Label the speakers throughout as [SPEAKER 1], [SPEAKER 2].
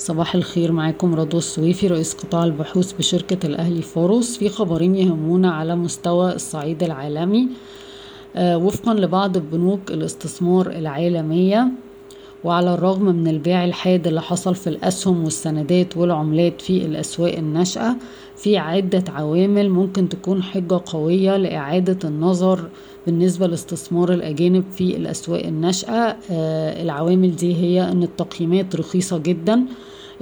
[SPEAKER 1] صباح الخير معاكم رضوى السويفي رئيس قطاع البحوث بشركة الأهلي فاروس في خبرين يهمونا على مستوى الصعيد العالمي. آه، وفقا لبعض بنوك الاستثمار العالمية وعلى الرغم من البيع الحاد اللي حصل في الأسهم والسندات والعملات في الأسواق الناشئة في عدة عوامل ممكن تكون حجة قوية لإعادة النظر بالنسبة لاستثمار الأجانب في الأسواق الناشئة. آه، العوامل دي هي أن التقييمات رخيصة جدا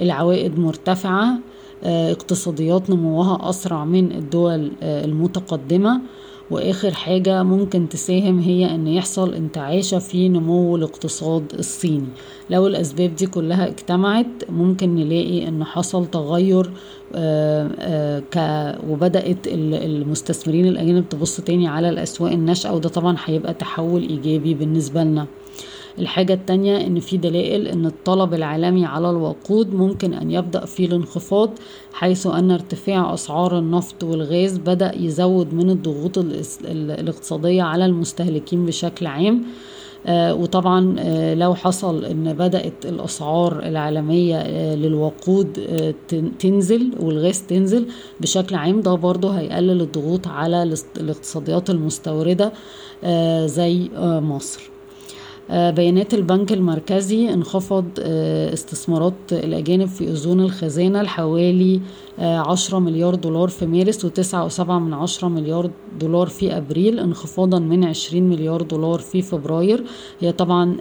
[SPEAKER 1] العوائد مرتفعة آه، اقتصاديات نموها أسرع من الدول آه، المتقدمة. وآخر حاجة ممكن تساهم هي إن يحصل انتعاشة في نمو الاقتصاد الصيني. لو الأسباب دي كلها اجتمعت ممكن نلاقي إن حصل تغير آه، آه، وبدأت المستثمرين الأجانب تبص تاني على الأسواق الناشئة وده طبعا هيبقى تحول إيجابي بالنسبة لنا. الحاجة التانية إن في دلائل إن الطلب العالمي على الوقود ممكن أن يبدأ في الانخفاض حيث أن ارتفاع أسعار النفط والغاز بدأ يزود من الضغوط الاقتصادية على المستهلكين بشكل عام. آه وطبعا آه لو حصل إن بدأت الأسعار العالمية آه للوقود تنزل والغاز تنزل بشكل عام ده برضه هيقلل الضغوط على الاقتصاديات المستوردة آه زي مصر. بيانات البنك المركزي انخفض آه، استثمارات الأجانب في أذون الخزانة لحوالي آه، عشرة مليار دولار في مارس وتسعة وسبعة من عشرة مليار دولار في أبريل انخفاضا من عشرين مليار دولار في فبراير. هي طبعا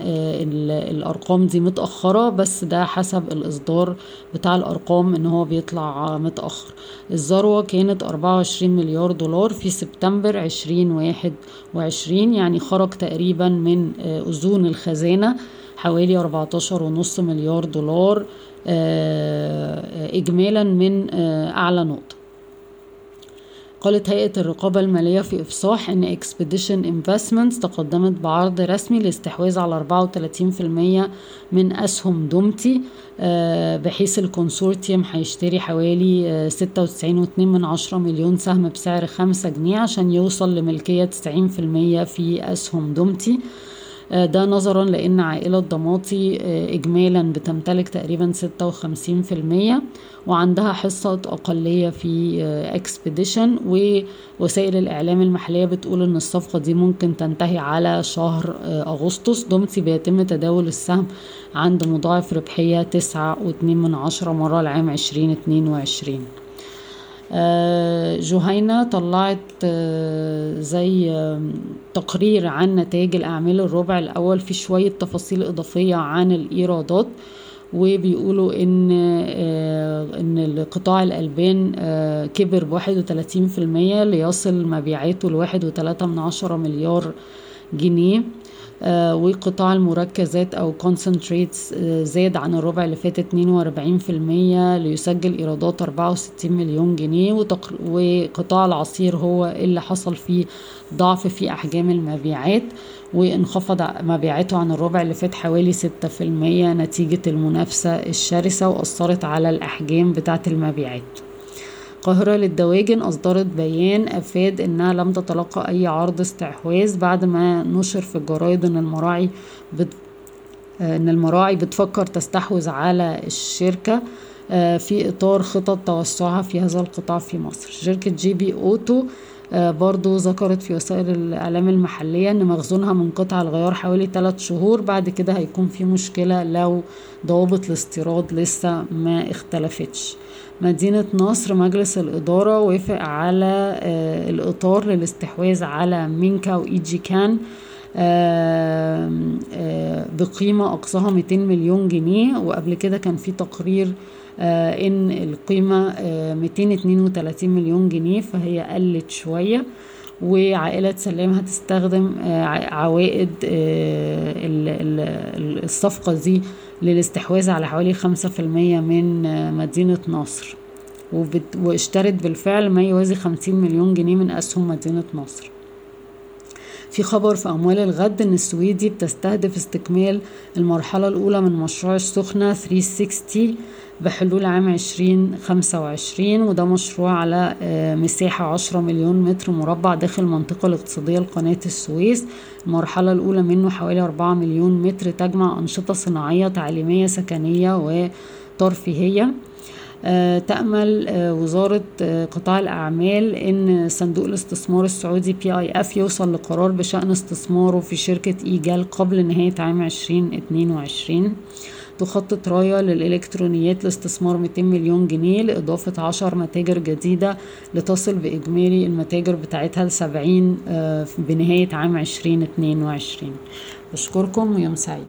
[SPEAKER 1] الأرقام دي متأخرة بس ده حسب الإصدار بتاع الأرقام إن هو بيطلع متأخر. الذروة كانت أربعة وعشرين مليار دولار في سبتمبر عشرين واحد وعشرين يعني خرج تقريبا من أذون ديون الخزانة حوالي 14.5 مليار دولار آه، إجمالا من آه، أعلى نقطة. قالت هيئة الرقابة المالية في إفصاح إن Expedition Investments تقدمت بعرض رسمي لاستحواذ على 34% من أسهم دومتي آه، بحيث ال consortium هيشتري حوالي 96.2 من عشرة مليون سهم بسعر 5 جنيه عشان يوصل لملكية 90% في أسهم دومتي. آه، ده نظرا لأن عائلة ضماطي آه، اجمالا بتمتلك تقريبا ستة وخمسين في المية وعندها حصة أقلية في اكسبيديشن آه، ووسائل الإعلام المحلية بتقول إن الصفقة دي ممكن تنتهي على شهر أغسطس. ضمطي بيتم تداول السهم عند مضاعف ربحية تسعة واتنين من عشرة مرة لعام عشرين اتنين وعشرين. آه، جهينة طلعت آه، زي تقرير عن نتائج الأعمال الربع الأول في شوية تفاصيل إضافية عن الإيرادات وبيقولوا إن آه، إن قطاع الألبان كبر في المية ليصل مبيعاته لواحد وتلاتة من عشرة مليار جنيه آه، وقطاع المركزات أو concentrates آه، زاد عن الربع اللي فات 42% ليسجل إيرادات 64 مليون جنيه وقطاع العصير هو اللي حصل فيه ضعف في أحجام المبيعات وانخفض مبيعاته عن الربع اللي فات حوالي 6% نتيجة المنافسة الشرسة وأثرت على الأحجام بتاعة المبيعات. القاهرة للدواجن أصدرت بيان أفاد إنها لم تتلقى أي عرض استحواذ بعد ما نشر في الجرايد إن المراعي بت... إن المراعي بتفكر تستحوذ على الشركة آه، في إطار خطط توسعها في هذا القطاع في مصر. شركة GB Auto برضو ذكرت في وسائل الإعلام المحلية إن مخزونها من قطع الغيار حوالي 3 شهور بعد كده هيكون في مشكلة لو ضوابط الاستيراد لسه ما اختلفتش. مدينة نصر مجلس الإدارة وافق على آه، الإطار للاستحواذ على مينكا و EgyCan. آه، بقيمة أقصاها 200 مليون جنيه وقبل كده كان في تقرير آه، إن القيمة 232 مليون جنيه فهي قلت شوية. وعائلة سلام هتستخدم عوائد الصفقة دي للاستحواذ على حوالي خمسة في المية من مدينة نصر. واشترت بالفعل ما يوازي خمسين مليون جنيه من أسهم مدينة نصر. في خبر في أموال الغد إن السويدي بتستهدف استكمال المرحلة الأولى من مشروع السخنة 360 بحلول عام عشرين خمسة وعشرين وده مشروع على آه، مساحة عشرة مليون متر مربع داخل المنطقة الاقتصادية لقناة السويس. المرحلة الأولى منه حوالي أربعة مليون متر تجمع أنشطة صناعية تعليمية سكنية الترفيهية آه، تأمل آه، وزارة آه، قطاع الأعمال إن صندوق الاستثمار السعودي PIF يوصل لقرار بشأن استثماره في شركة إيجال قبل نهاية عام 2022 تخطط رايا للإلكترونيات لاستثمار 200 مليون جنيه لإضافة 10 متاجر جديدة لتصل بإجمالي المتاجر بتاعتها ل 70 بنهاية عام 2022 بشكركم ويوم سعيد.